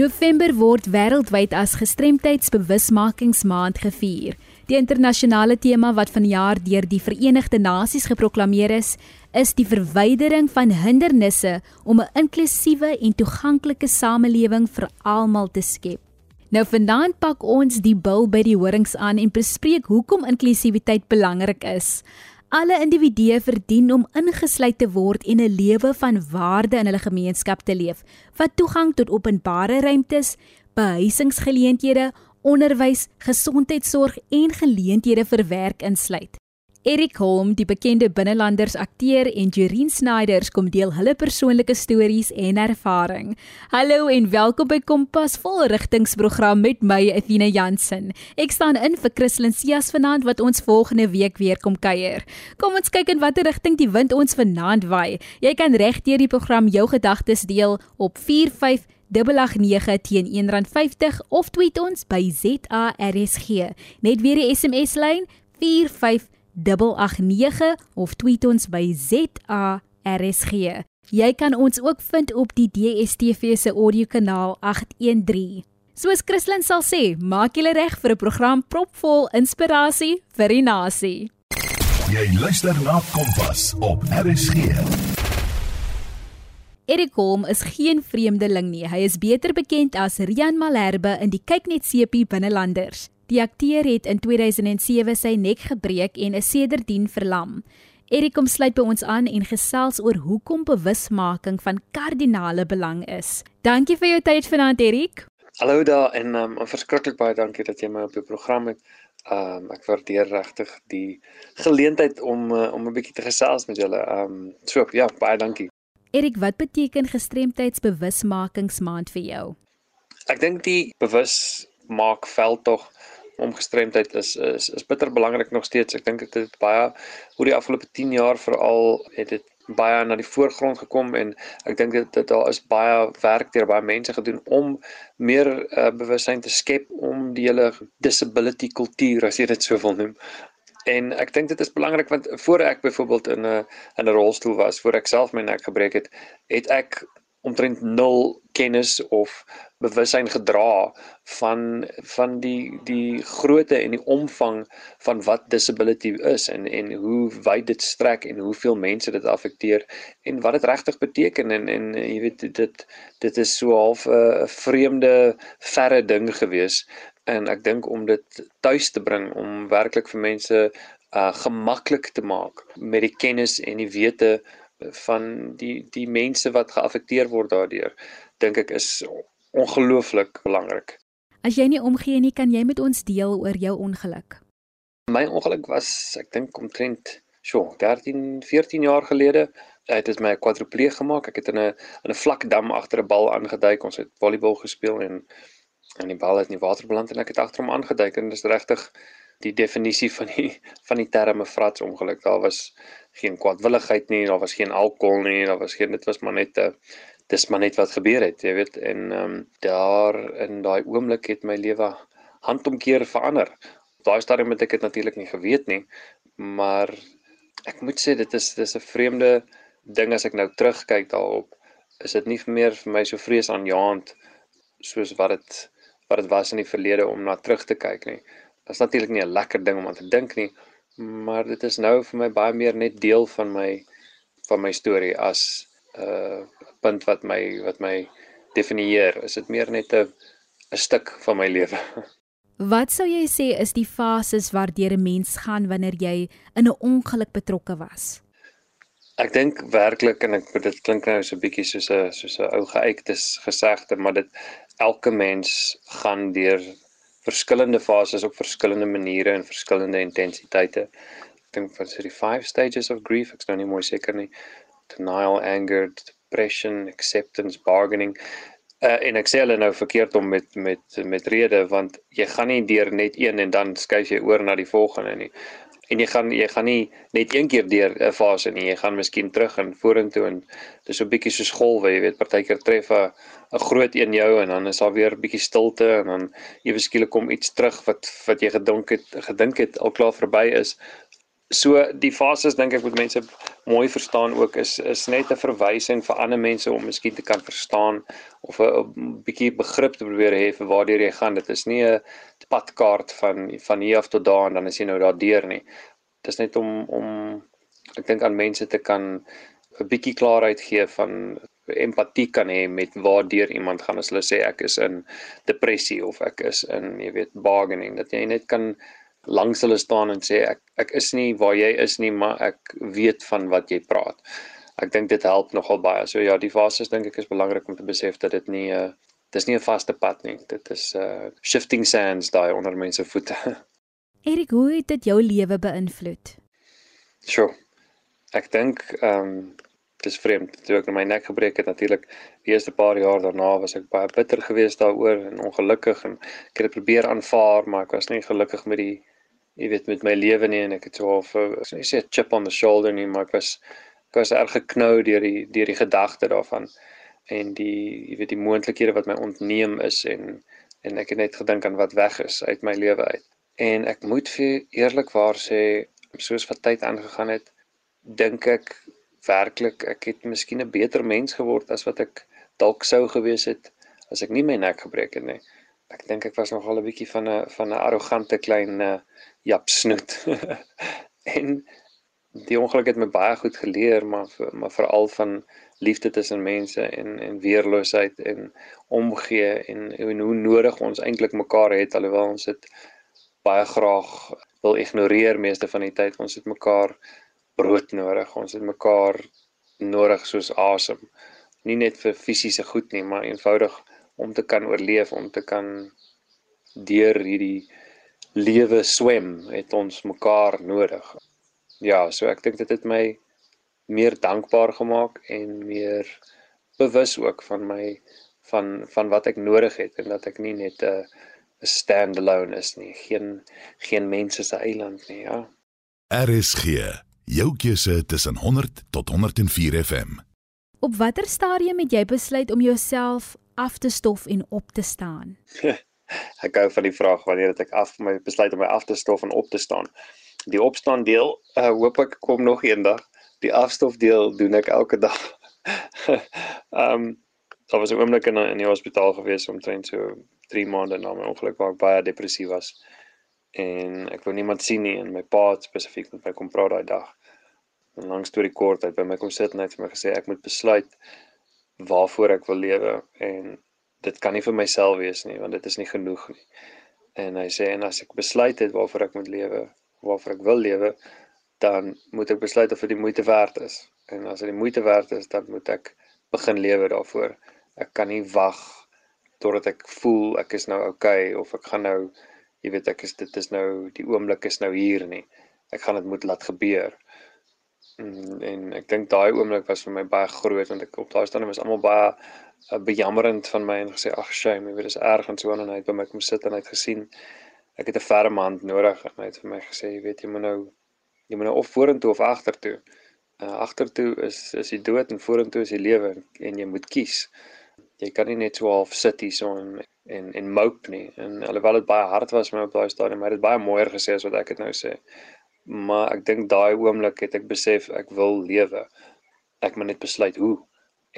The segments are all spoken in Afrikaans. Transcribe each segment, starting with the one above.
November word wêreldwyd as gestremdheidsbewusmakingsmaand gevier. Die internasionale tema wat vanjaar deur die Verenigde Nasies geproklaameer is, is die verwydering van hindernisse om 'n inklusiewe en toeganklike samelewing vir almal te skep. Nou vanaand pak ons die bil by die horings aan en bespreek hoekom inklusiwiteit belangrik is. Alle individue verdien om ingesluit te word en 'n lewe van waarde in hulle gemeenskap te leef, wat toegang tot openbare ruimtes, behuisingsgeleenthede, onderwys, gesondheidsorg en geleenthede vir werk insluit. Erik Holm, die bekende binnelanders akteur en Jereen Snyders kom deel hulle persoonlike stories en ervaring. Hallo en welkom by Kompas vol rigtingsprogram met my Athena Jansen. Ek staan in vir Christlyn Cias vanaand wat ons volgende week weer kom kuier. Kom ons kyk in watter rigting die wind ons vanaand waai. Jy kan regdeur die program jou gedagtes deel op 45 889 teen R1.50 of tweet ons by ZARSG. Net weer die SMS lyn 45 889 of tweet ons by ZARSG. Jy kan ons ook vind op die DSTV se audiokanaal 813. Soos Christlyn sal sê, maak julle reg vir 'n program propvol inspirasie vir die nasie. Jy luister na Kompas op RSG. Erik Holm is geen vreemdeling nie. Hy is beter bekend as Rian Malherbe in die Kyknet Sepie Binnelanders. Die akteur het in 2007 sy nek gebreek en is sedertdien verlam. Erik kom sluit by ons aan en gesels oor hoekom bewusmaking van kardinale belang is. Dankie vir jou tyd vanaand Erik. Hallo daar en um, verskriklik baie dankie dat jy my op die program het. Um ek waardeer regtig die geleentheid om uh, om 'n bietjie te gesels met julle. Um so ja, baie dankie. Erik, wat beteken gestremdheidsbewusmakingsmaand vir jou? Ek dink die bewusmaak veldtog om gestremdheid is is is bitter belangrik nog steeds. Ek dink dit het baie oor die afgelope 10 jaar veral het dit baie na die voorgrond gekom en ek dink dit dit daar is baie werk deur baie mense gedoen om meer uh, bewustheid te skep om die hele disability kultuur as jy dit so wil noem. En ek dink dit is belangrik want voor ek byvoorbeeld in 'n in 'n rolstoel was, voor ek self my nek gebreek het, het ek omtrent nul kennis of bewussyn gedra van van die die grootte en die omvang van wat disability is en en hoe wyd dit strek en hoeveel mense dit affekteer en wat dit regtig beteken en en jy weet dit dit is so half 'n vreemde verre ding gewees en ek dink om dit tuis te bring om werklik vir mense uh gemaklik te maak met die kennis en die wete van die die mense wat geaffekteer word daardeur dink ek is ongelooflik belangrik. As jy nie omgee nie, kan jy met ons deel oor jou ongeluk. My ongeluk was ek dink omtrent so 13 14 jaar gelede het dit my kwadripleeg gemaak. Ek het in 'n in 'n vlak dam agter 'n bal aangeduik. Ons het volleybal gespeel en en die bal het in die water beland en ek het agter hom aangeduik en dit is regtig die definisie van die van die terme frats ongeluk. Daar was geen kwadwilligheid nie, daar was geen alkohol nie, daar was geen dit was maar net 'n dis maar net wat gebeur het, jy weet, en ehm um, daar in daai oomblik het my lewe handomkeer verander. Daai stadium het ek dit natuurlik nie geweet nie, maar ek moet sê dit is dis 'n vreemde ding as ek nou terugkyk daarop. Is dit nie meer vir my so vreesaanjaend soos wat dit wat dit was in die verlede om na terug te kyk nie. Dit is natuurlik nie 'n lekker ding om aan te dink nie, maar dit is nou vir my baie meer net deel van my van my storie as 'n uh, punt wat my wat my definieer. Is dit meer net 'n 'n stuk van my lewe. Wat sou jy sê is die fases waardeur 'n mens gaan wanneer jy in 'n ongeluk betrokke was? Ek dink werklik en ek dit klink nou so 'n bietjie soos 'n soos 'n ou geuites gesegde, maar dit elke mens gaan deur verskillende fases op verskillende maniere en verskillende intensiteite. Ek dink van so die 5 stages of grief, ek's nou nie mooi seker nie denial, anger, depression, acceptance, bargaining. Uh, en ek sê hulle nou verkeerd om met met met rede want jy gaan nie deur net een en dan skuif jy oor na die volgende nie. En jy gaan jy gaan nie net een keer deur 'n fase nie. Jy gaan miskien terug en vorentoe en dis so 'n bietjie soos golwe, jy weet, partykeer tref 'n 'n groot een jou en dan is daar weer 'n bietjie stilte en dan ewe skielik kom iets terug wat wat jy gedink het gedink het al klaar verby is so die fases dink ek moet mense mooi verstaan ook is is net 'n verwysing vir ander mense om miskien te kan verstaan of 'n bietjie begrip te probeer hê vir waar jy gaan. Dit is nie 'n padkaart van van hier af tot daar en dan is jy nou daar deur nie. Dit is net om om ek dink aan mense te kan 'n bietjie klaarheid gee van empatie kan hê met waardeur iemand gaan as hulle sê ek is in depressie of ek is in jy weet bargaining dat jy net kan langs hulle staan en sê ek ek is nie waar jy is nie maar ek weet van wat jy praat. Ek dink dit help nogal baie. So ja, die fases dink ek is belangrik om te besef dat dit nie 'n uh, dis nie 'n vaste pad nie. Dit is uh shifting sands daai onder mense voete. Erik, hoe het dit jou lewe beïnvloed? Sjoe. Ek dink ehm um, dis vreemd. Toe ek my nek gebreek het natuurlik die eerste paar jaar daarna was ek baie bitter geweest daaroor en ongelukkig en ek het dit probeer aanvaar, maar ek was nie gelukkig met die jy weet met my lewe nie en ek het so of ek sê 'n chip on the shoulder nie, maar ek was ek was erg geknou deur die deur die gedagte daarvan en die jy weet die moontlikhede wat my ontneem is en en ek het net gedink aan wat weg is uit my lewe uit. En ek moet vir eerlikwaar sê soos wat tyd aangegaan het, dink ek werklik ek het miskien 'n beter mens geword as wat ek dalk sou gewees het as ek nie my nek gebreek het nie. Ek dink ek was nogal 'n bietjie van 'n van 'n arrogante klein uh, jap snoet. en die ongeluk het my baie goed geleer, maar maar veral van liefde tussen mense en en weerloosheid en omgee en, en hoe nodig ons eintlik mekaar het alhoewel ons dit baie graag wil ignoreer meeste van die tyd. Ons het mekaar brood nodig. Ons het mekaar nodig soos asem. Nie net vir fisiese goed nie, maar eenvoudig om te kan oorleef, om te kan deur hierdie lewe swem, het ons mekaar nodig. Ja, so ek dink dit het my meer dankbaar gemaak en meer bewus ook van my van van wat ek nodig het en dat ek nie net 'n 'n standalone is nie, geen geen mense se eiland nie, ja. RSG Jou keuse tussen 100 tot 104 FM. Op watter stadium het jy besluit om jouself af te stof en op te staan? ek hou van die vraag wanneer het ek af my besluit om my af te stof en op te staan. Die opstaan deel, uh, hoop ek kom nog eendag. Die afstof deel doen ek elke dag. Ehm um, daar was 'n oomblik in in die hospitaal gewees omtrent so 3 maande na my ongeluk waar ek baie depressief was en ek wou niemand sien nie en my pa het spesifiek met my kom praat daai dag. 'n lang storie kort, hy het by my kom sit en hy het vir my gesê ek moet besluit waarvoor ek wil lewe en dit kan nie vir myself wees nie want dit is nie genoeg nie. En hy sê en as ek besluit het waarvoor ek moet lewe, waarvoor ek wil lewe, dan moet ek besluit of dit die moeite werd is. En as dit die moeite werd is, dan moet ek begin lewe daarvoor. Ek kan nie wag totdat ek voel ek is nou okay, of ek gaan nou jy weet ek is dit is nou die oomblik is nou hier nie. Ek gaan dit moet laat gebeur. Mm, en ek dink daai oomblik was vir my baie groot want ek op daai stadium was almal baie uh, bejammerend van my en gesê ag shame, jy weet dis erg en so en hy het by my kom sit en hy het gesien ek het 'n ferme hand nodig en hy het vir my gesê jy weet jy moet nou jy moet nou of vorentoe of agtertoe. Uh, agtertoe is is die dood en vorentoe is die lewe en jy moet kies. Jy kan nie net so half sit hier so en en en mope nie. En alhoewel dit baie hard was my op daai stadium, maar dit baie mooier gesê as wat ek dit nou sê maar ek dink daai oomblik het ek besef ek wil lewe. Ek moet net besluit hoe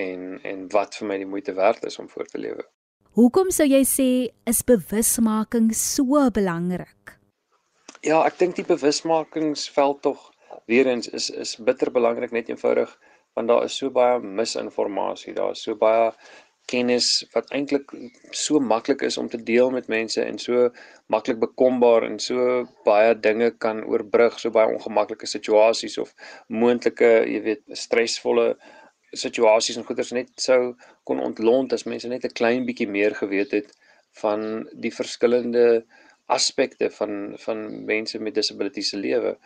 en en wat vir my die moeite werd is om voort te lewe. Hoekom sou jy sê is bewusmaking so belangrik? Ja, ek dink die bewusmakingsveld tog weer eens is is bitter belangrik net eenvoudig want daar is so baie misinformasie, daar is so baie kennis wat eintlik so maklik is om te deel met mense en so maklik bekombaar en so baie dinge kan oorbrug, so baie ongemaklike situasies of moontlike, jy weet, stresvolle situasies en goeters net sou kon ontlont as mense net 'n klein bietjie meer geweet het van die verskillende aspekte van van mense met disabilities se lewe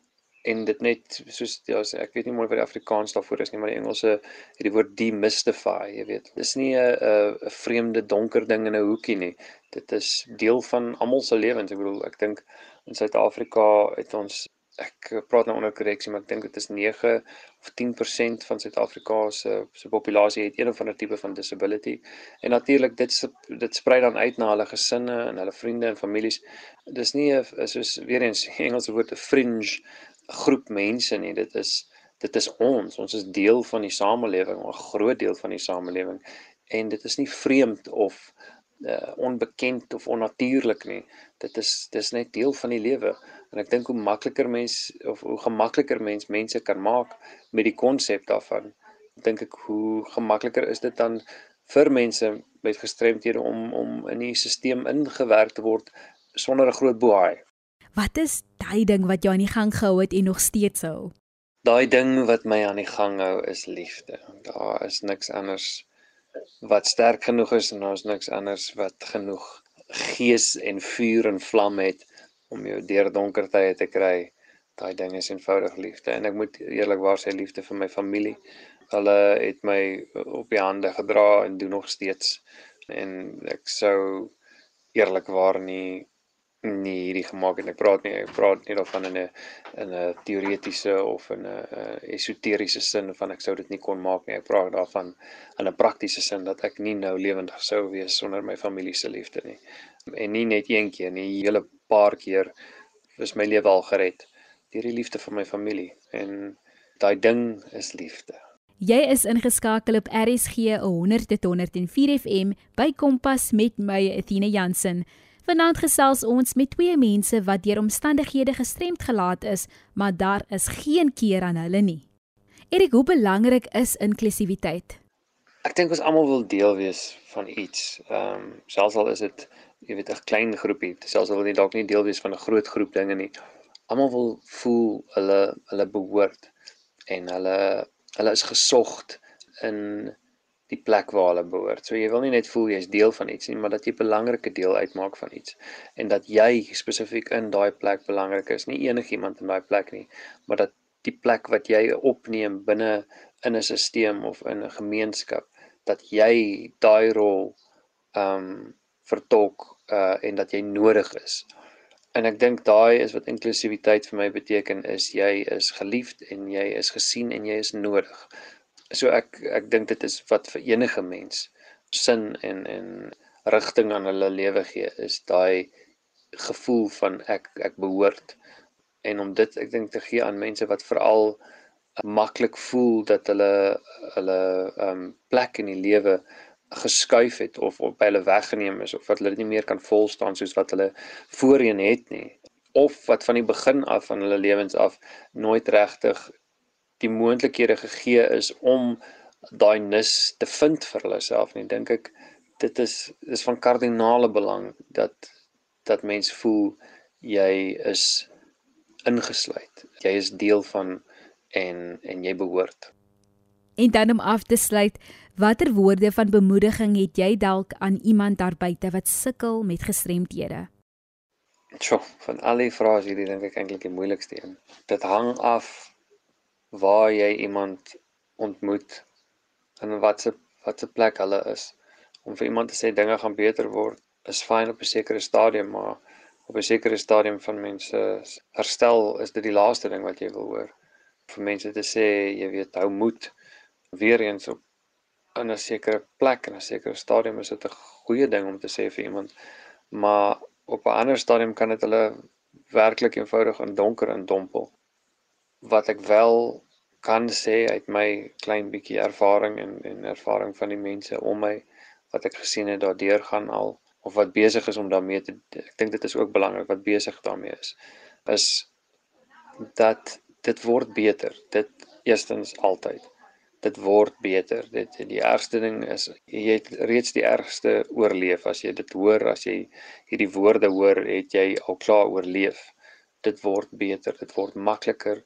en dit net soos ja ek weet nie mooi wat die Afrikaans daarvoor is nie maar die Engelse het die woord demystify jy weet. Dis nie 'n 'n vreemde donker ding in 'n hoekie nie. Dit is deel van almal se lewens. Ek bedoel ek dink in Suid-Afrika het ons ek praat nou onder korreksie maar ek dink dit is 9 of 10% van Suid-Afrika se se populasie het een of ander tipe van disability. En natuurlik dit dit sprei dan uit na hulle gesinne en hulle vriende en families. Dis nie soos weer eens Engelse woord 'n fringe groep mense nie. Dit is dit is ons. Ons is deel van die samelewing, 'n groot deel van die samelewing en dit is nie vreemd of uh, onbekend of onnatuurlik nie. Dit is dis net deel van die lewe. En ek dink hoe makliker mens of hoe gemakliker mens mense kan maak met die konsep daarvan, dink ek hoe gemakliker is dit dan vir mense met gestremthede om om in die stelsel ingewerk te word sonder 'n groot boei. Wat is daai ding wat jou aan die gang gehou het en nog steeds hou? Daai ding wat my aan die gang hou is liefde. Daar is niks anders wat sterk genoeg is en daar's niks anders wat genoeg gees en vuur en vlam het om jou deur donker tye te kry. Daai ding is eenvoudig liefde en ek moet eerlikwaar sê liefde vir my familie. Hulle het my op die hande gedra en doen nog steeds en ek sou eerlikwaar nie nie hierdie gemaak het. Ek praat nie ek praat nie daarvan in 'n in 'n teoretiese of in 'n esoteriese sin van ek sou dit nie kon maak nie. Ek praat daarvan in 'n praktiese sin dat ek nie nou lewendig sou wees sonder my familie se liefde nie. En nie net een keer nie, 'n hele paar keer is my lewe al gered deur die liefde van my familie en daai ding is liefde. Jy is ingeskakel op RSG 100.104 FM by Kompas met my Athena Jansen. Vanaand gesels ons met twee mense wat deur omstandighede gestremd gelaat is, maar daar is geen keer aan hulle nie. Erik, hoe belangrik is inklusiwiteit? Ek dink ons almal wil deel wees van iets. Ehm um, selfs al is dit jy weet 'n klein groepie, selfs al wil jy dalk nie deel wees van 'n groot groep dinge nie. Almal wil voel hulle hulle behoort en hulle hulle is gesogd in die plek waar hulle behoort. So jy wil nie net voel jy's deel van iets nie, maar dat jy 'n belangrike deel uitmaak van iets en dat jy spesifiek in daai plek belangrik is, nie enigiemand in daai plek nie, maar dat die plek wat jy opneem binne in 'n stelsel of in 'n gemeenskap, dat jy daai rol ehm um, vertolk uh en dat jy nodig is. En ek dink daai is wat inklusiwiteit vir my beteken is jy is geliefd en jy is gesien en jy is nodig. So ek ek dink dit is wat vir enige mens sin en en rigting aan hulle lewe gee is daai gevoel van ek ek behoort. En om dit ek dink te gee aan mense wat veral maklik voel dat hulle hulle um plek in die lewe geskuif het of op hulle weggeneem is of wat hulle nie meer kan vol staan soos wat hulle voorheen het nie. Of wat van die begin af van hulle lewens af nooit regtig die moontlikhede gegee is om daai nis te vind vir hulle self nie dink ek dit is is van kardinale belang dat dat mens voel jy is ingesluit. Jy is deel van en en jy behoort. En dan om af te sluit watter woorde van bemoediging het jy dalk aan iemand daar buite wat sukkel met gestremthede Sjoe, van al die vrae is hierdie dink ek eintlik die moeilikste een. Dit hang af waar jy iemand ontmoet en wat se wat se plek hulle is. Om vir iemand te sê dinge gaan beter word is fyn op 'n sekere stadium maar op 'n sekere stadium van mense herstel is dit die laaste ding wat jy wil hoor. Vir mense te sê jy weet hou moed weer eens op in 'n sekere plek en 'n sekere stadium is dit 'n goeie ding om te sê vir iemand maar op 'n ander stadium kan dit hulle werklik eenvoudig in donker indompel wat ek wel kan sê uit my klein bietjie ervaring en en ervaring van die mense om my wat ek gesien het daardeur gaan al of wat besig is om daarmee te ek dink dit is ook belangrik wat besig daarmee is is dat dit word beter dit eerstens altyd dit word beter dit die ergste ding is jy het reeds die ergste oorleef as jy dit hoor as jy hierdie woorde hoor het jy al klaar oorleef dit word beter dit word makliker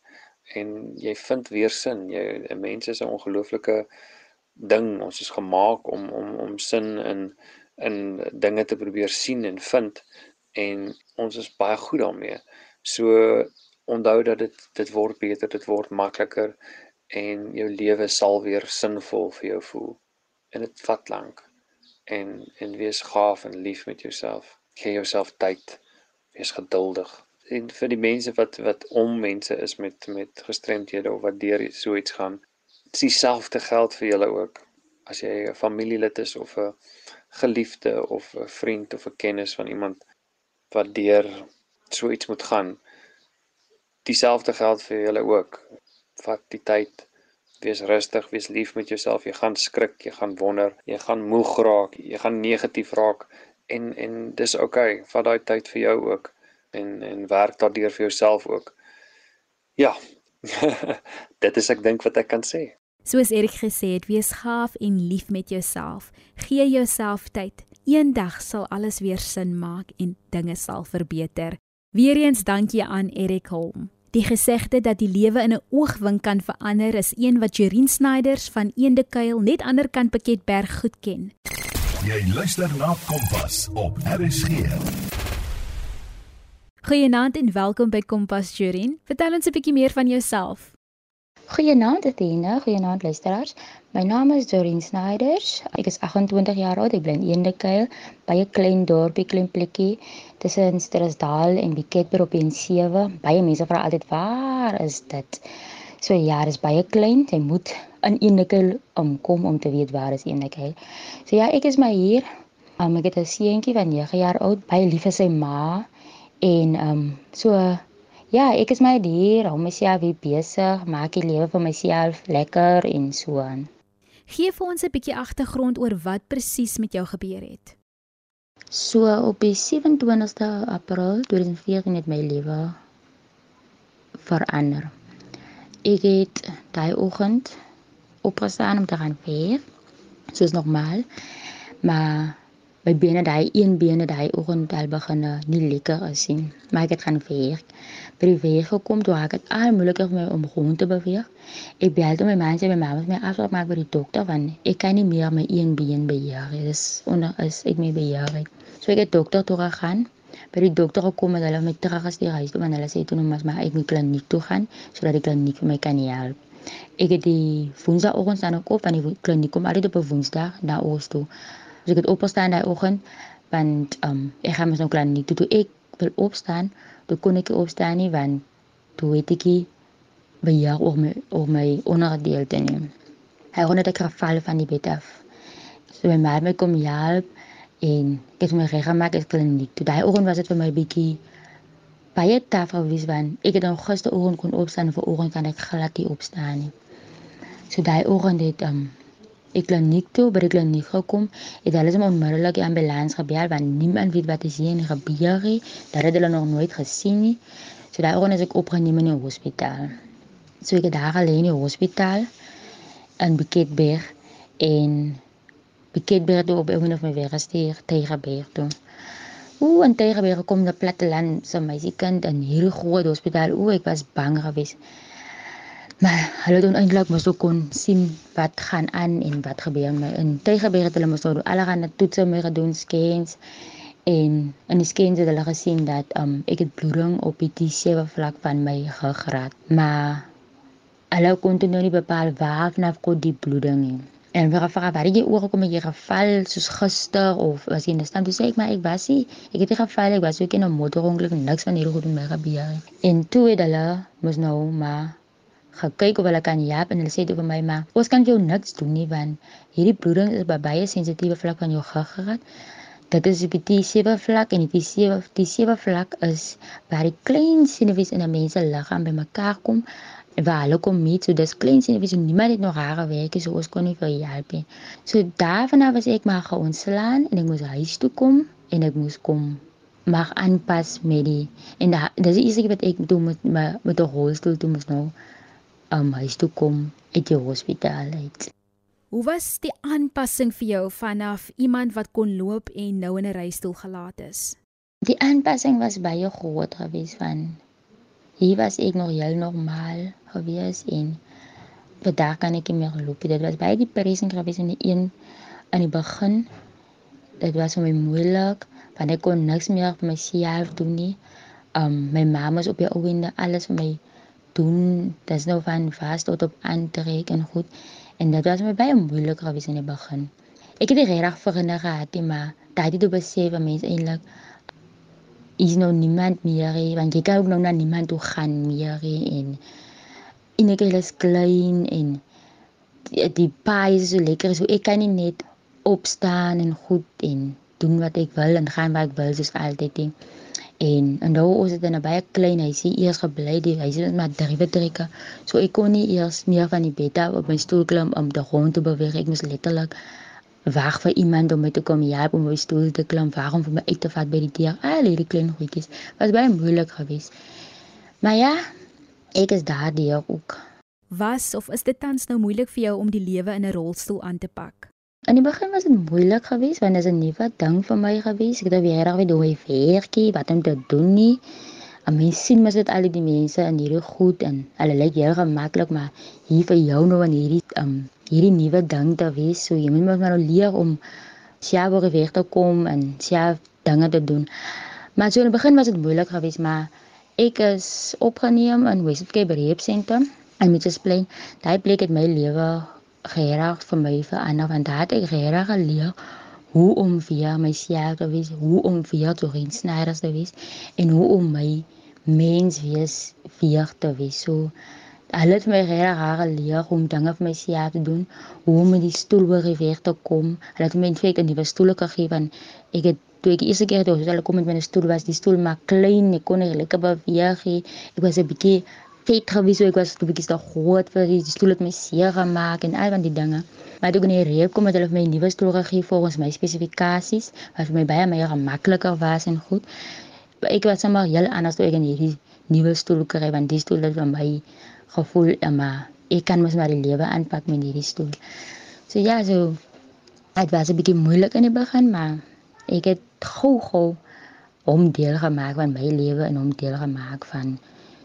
en jy vind weer sin. Jy 'n mens is 'n ongelooflike ding. Ons is gemaak om om om sin in in dinge te probeer sien en vind en ons is baie goed daarmee. So onthou dat dit dit word beter, dit word makliker en jou lewe sal weer sinvol vir jou voel. En dit vat lank. En en wees gaaf en lief met jouself. Gee jouself tyd. Wees geduldig en vir die mense wat wat om mense is met met gestremthede of wat deur so iets gaan. Dis dieselfde geld vir julle ook. As jy 'n familielid is of 'n geliefde of 'n vriend of 'n kennis van iemand wat deur so iets moet gaan. Dieselfde geld vir julle ook. Vat die tyd wees rustig, wees lief met jouself. Jy gaan skrik, jy gaan wonder, jy gaan moeg raak, jy gaan negatief raak en en dis oukei. Okay, vat daai tyd vir jou ook en en werk daardeur vir jouself ook. Ja. dit is ek dink wat ek kan sê. Soos Erik gesê het, wees gaaf en lief met jouself. Gee jouself tyd. Eendag sal alles weer sin maak en dinge sal verbeter. Weereens dankie aan Erik Holm. Die gesegde dat die lewe in 'n oogwink kan verander is een wat Jerin Snyders van Eendekuil net ander kant Piketberg goed ken. Jy luister na Kompas op RSG. Goeienaand en welkom by Kompas Jerin. Vertel ons 'n bietjie meer van jouself. Goeienaand Athena, goeienaand luisteraars. My naam is Dorien Snyders. Ek is 28 jaar oud. Ek bly in Eendekuil, by 'n klein dorpie, klein plekkie tussen Strasdal en Biketber op N7. Baie mense vra altyd, "Waar is dit?" So ja, dit is baie klein. Jy moet in Eendekuil omkom om te weet waar is Eendekuil. So ja, ek is maar hier. Um, ek het 'n seentjie van 9 jaar oud, baie lief vir sy ma en ehm um, so Ja, ek is my dier, hou myself weer besig, maak die lewe vir myself lekker en so aan. Gee vir ons 'n bietjie agtergrond oor wat presies met jou gebeur het. So op die 27ste April 2014 het my lewe verander. Ek het daai oggend opgestaan om te gaan veg, soos normaal. Maar my bene daai een bene daai oggend al begin nie lekker is nie. Maar ek het gaan werk. By die werk gekom toe ek het al moeiliker vir my om rond te beweeg. Ek bel toe my man sê my ma moet my afspraak maak by die dokter want ek kan nie meer my een been beheer nie. Dis onder is ek nie beheer nie so ek het dokter toe gegaan. By die dokter gekom en hulle my teruggestuur huis toe want hulle sê toe nou maar ek moet kliniek toe gaan sodat die kliniek vir my kan help. Ek het die woensdagoggend staan op van die kliniek kom altyd op 'n woensdag na oos toe Dus ek het opgestaan daai oggend want um ek gaan mos nou klaar nie toe, toe ek wil opstaan, toe kon ek nie opstaan nie want toe het ek beheer oor my oor my ondergedeelte nie. Hy het net ek geval van die bed af. So my ma het my kom help en ek het my reg gemaak ek kliniek. Toe daai oggend was dit vir my bietjie baie taaf gewees want ek het dan gisteroggend kon opstaan en vanoggend kan ek glad nie opstaan nie. So daai oggend het um ek kliniek toe by die kliniek gekom het hulle sommer onmiddellik die ambulans gebel want niemand weet wat is hier in nie. Dat het hulle nog nooit gesien nie. So daarom is ek opgeneem in die hospitaal. So ek het daar alleen in die hospitaal in Buketberg en Buketberg toe op een of my weer gestuur Tygerberg toe. Ooh, en Tygerberg kom na platteland so meisiekind in hierdie groot hospitaal. Ooh, ek was bang geweest. Maar hulle het eintlik mos ook kon sien wat gaan aan en wat gebeur my. In Tygerberg het hulle mos nou allerlei toetse mee gedoen, scans en in die scans het hulle gesien dat um ek het bloeding op die T7 vlak van my ruggraat. Maar hulle kon toe nou nie bepaal waar vanaf kom die bloeding nie. En vir gevra waar jy oor kom jy geval soos gister of was jy in 'n stand toe sê ek maar ek was nie ek het nie geval ek was ook in 'n motorongeluk niks van hierdie goed met my gebeur en toe het hulle mos nou maar gekyk of hulle kan help en hulle sê toe vir my maar ons kan jou niks doen nie want hierdie bloeding is by baie sensitiewe vlak van jou gehad. Dit is die T7 vlak en die T7 die T7 vlak is waar die klein senuwees in 'n mens se liggaam bymekaar kom waar hulle kom meet so dis klein senuwees en niemand het nog rare werkie so ons kon nie vir help nie. So daarvan af was ek maar geontslaan en ek moes huis toe kom en ek moes kom mag aanpas met die en da, dis iets wat ek doen met met met 'n rolstoel toe moes nou um, huis toe kom uit die hospitaal uit. Hoe was die aanpassing vir jou vanaf iemand wat kon loop en nou in 'n rolstoel gelaat is? Die aanpassing was baie groot geweest van hier was ek nog heel normaal geweest en vandag kan ek nie meer loop. Dit was baie die pressing geweest in die een aan die begin. Dit was vir my moeilik want ek kon niks meer vir myself doen nie. Um my ma was op die ouende alles vir my doen dis nou van vas tot op aantrek en goed en dit was my baie moeilik gewees in die begin. Ek het regtig verinner gehad maar daai het besef van mense eintlik is nou niemand meer nie, want jy kan ook nou na niemand toe gaan meer nie, en en ek is klein en die, die paai is so lekker so ek kan nie net opstaan en goed en doen wat ek wil en gaan waar ek wil soos altyd nie. En en nou ons het in 'n baie klein huisie eers gebly, die huis het maar drie vertrekke. So ek kon nie eers meer van die bed af op my stoel klim om te rond te beweeg. Ek moes letterlik wag vir iemand om my te kom help om my stoel te klim, waarom vir my uit te vat by die deur. Al hierdie klein goedjies was baie moeilik geweest. Maar ja, ek is daardeur ook. Was of is dit tans nou moeilik vir jou om die lewe in 'n rolstoel aan te pak? In die begin was dit moeilik geweest want dit is 'n nuwe ding vir my geweest. Ek het weer reg weet hoe hy werkie, wat om te doen nie. En mens sien mos dit al die mense in hierdie goed en hulle lyk heel gemaklik, maar hier vir jou nou in hierdie um hierdie nuwe ding te wees, so jy moet maar nou leer om self oor weg te kom en self dinge te doen. Maar so in die begin was dit moeilik geweest, maar ek is opgeneem in Westcape Bereepsentrum en met gespreek, daai plek het my lewe regtig vir my verander want daar het ek regtig geleer hoe om vir myself te wees, hoe om vir te reinsnyders te wees en hoe om my mens wees vir te wees. So hulle het my regtig geleer om dinge vir myself te doen, hoe om die stoel weer weg te kom. Hulle het my in feite 'n nuwe stoel gegee want ek het toe ek eerste keer toe hulle kom met my stoel was die stoel maar klein, ek kon nie lekker beweeg nie. Ek was 'n bietjie vet gewees so ek was 'n bietjie te groot vir die stoel het my seer gemaak en al van die dinge. Maar toe ek in die reep kom het hulle vir my 'n nuwe stoel gegee volgens my spesifikasies wat vir my baie meer gemakliker was en goed. Ek was sommer heel anders toe ek in hierdie nuwe stoel kry want die stoel het vir my gevoel ja maar ek kan mos maar die lewe aanpak met hierdie stoel. So ja, so dit was 'n bietjie moeilik in die begin, maar ek het gou gou om deel gemaak van my lewe en om deel gemaak van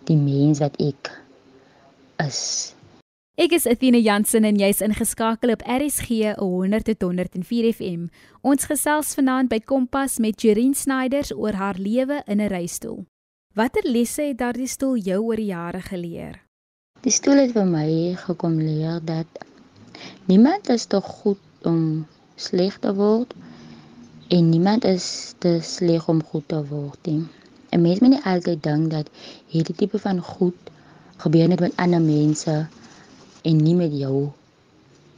die mens wat ek is. Ek is Athena Jansen en jy's ingeskakel op RSG 100.104 FM. Ons gesels vanaand by Kompas met Jerine Snyders oor haar lewe in 'n reistool. Watter lesse het daardie stoel jou oor die jare geleer? Die stoel het vir my gekom leer dat niemand is te goed om sleg te word en niemand is te sleg om goed te word nie. 'n mens moet nie altyd dink dat hierdie tipe van goed gebeur net met ander mense en nie met jou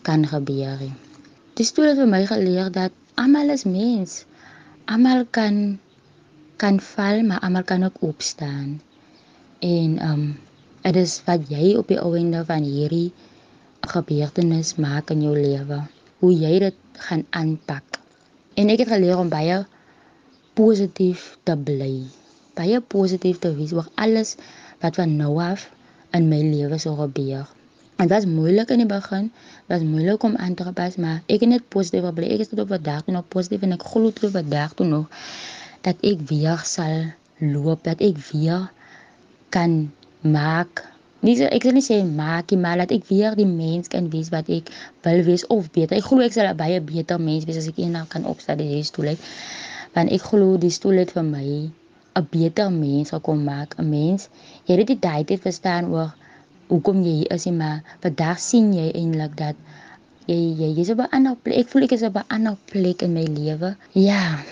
kan gebeur nie. Dit stoel het vir my geleer dat almal is mens. Almal kan kan val, maar almal kan ook opstaan. En um dit is wat jy op die ouende van hierdie gebeurtenis maak in jou lewe. Hoe jy dit gaan aanpak. En ek het geleer om baie positief te bly baie positief te wees oor alles wat van nou af in my lewe sou gebeur. Dit was moeilik in die begin, was moeilik om aan te pas, maar ek het net positief gebly. Ek is tot op vandag nog positief en ek glo tot vandag toe nog dat ek weer sal loop, dat ek weer kan maak. Nie so ek sal nie sê maak nie, maar dat ek weer die mens kan wees wat ek wil wees of beter. Ek glo ek sal 'n baie beter mens wees as ek eendag kan opstaan die stoel uit. Want ek glo die stoel het vir my 'n beter mens sal kom maak. 'n Mens, jy het dit tyd te verstaan oor hoekom jy hier is, maar vandag sien jy eintlik dat jy jy jy's op 'n ander plek. Ek voel ek is op 'n ander plek in my lewe. Ja.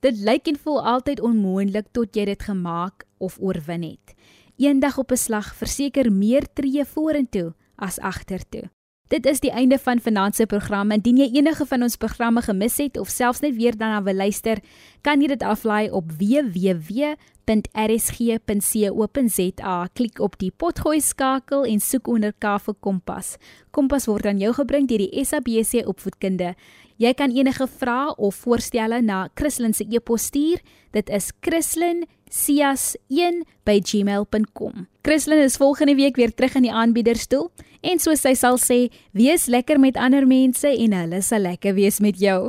Dit lyk en voel altyd onmoontlik tot jy dit gemaak of oorwin het. Eendag op 'n slag verseker meer tree vorentoe as agtertoe. Dit is die einde van se program. Indien jy enige van ons programme gemis het of selfs net weer daarna wil luister, kan jy dit aflaai op www.rsg.co.za. Klik op die potgooi skakel en soek onder K vir Kompas. Kompas word aan jou gebring deur die SABC Opvoedkunde. Jy kan enige vrae of voorstelle na Christlyn se e-pos stuur. Dit is christlyn.cias1@gmail.com. Christlyn is volgende week weer terug in die aanbiederstoel en soos sy sal sê, wees lekker met ander mense en hulle sal lekker wees met jou.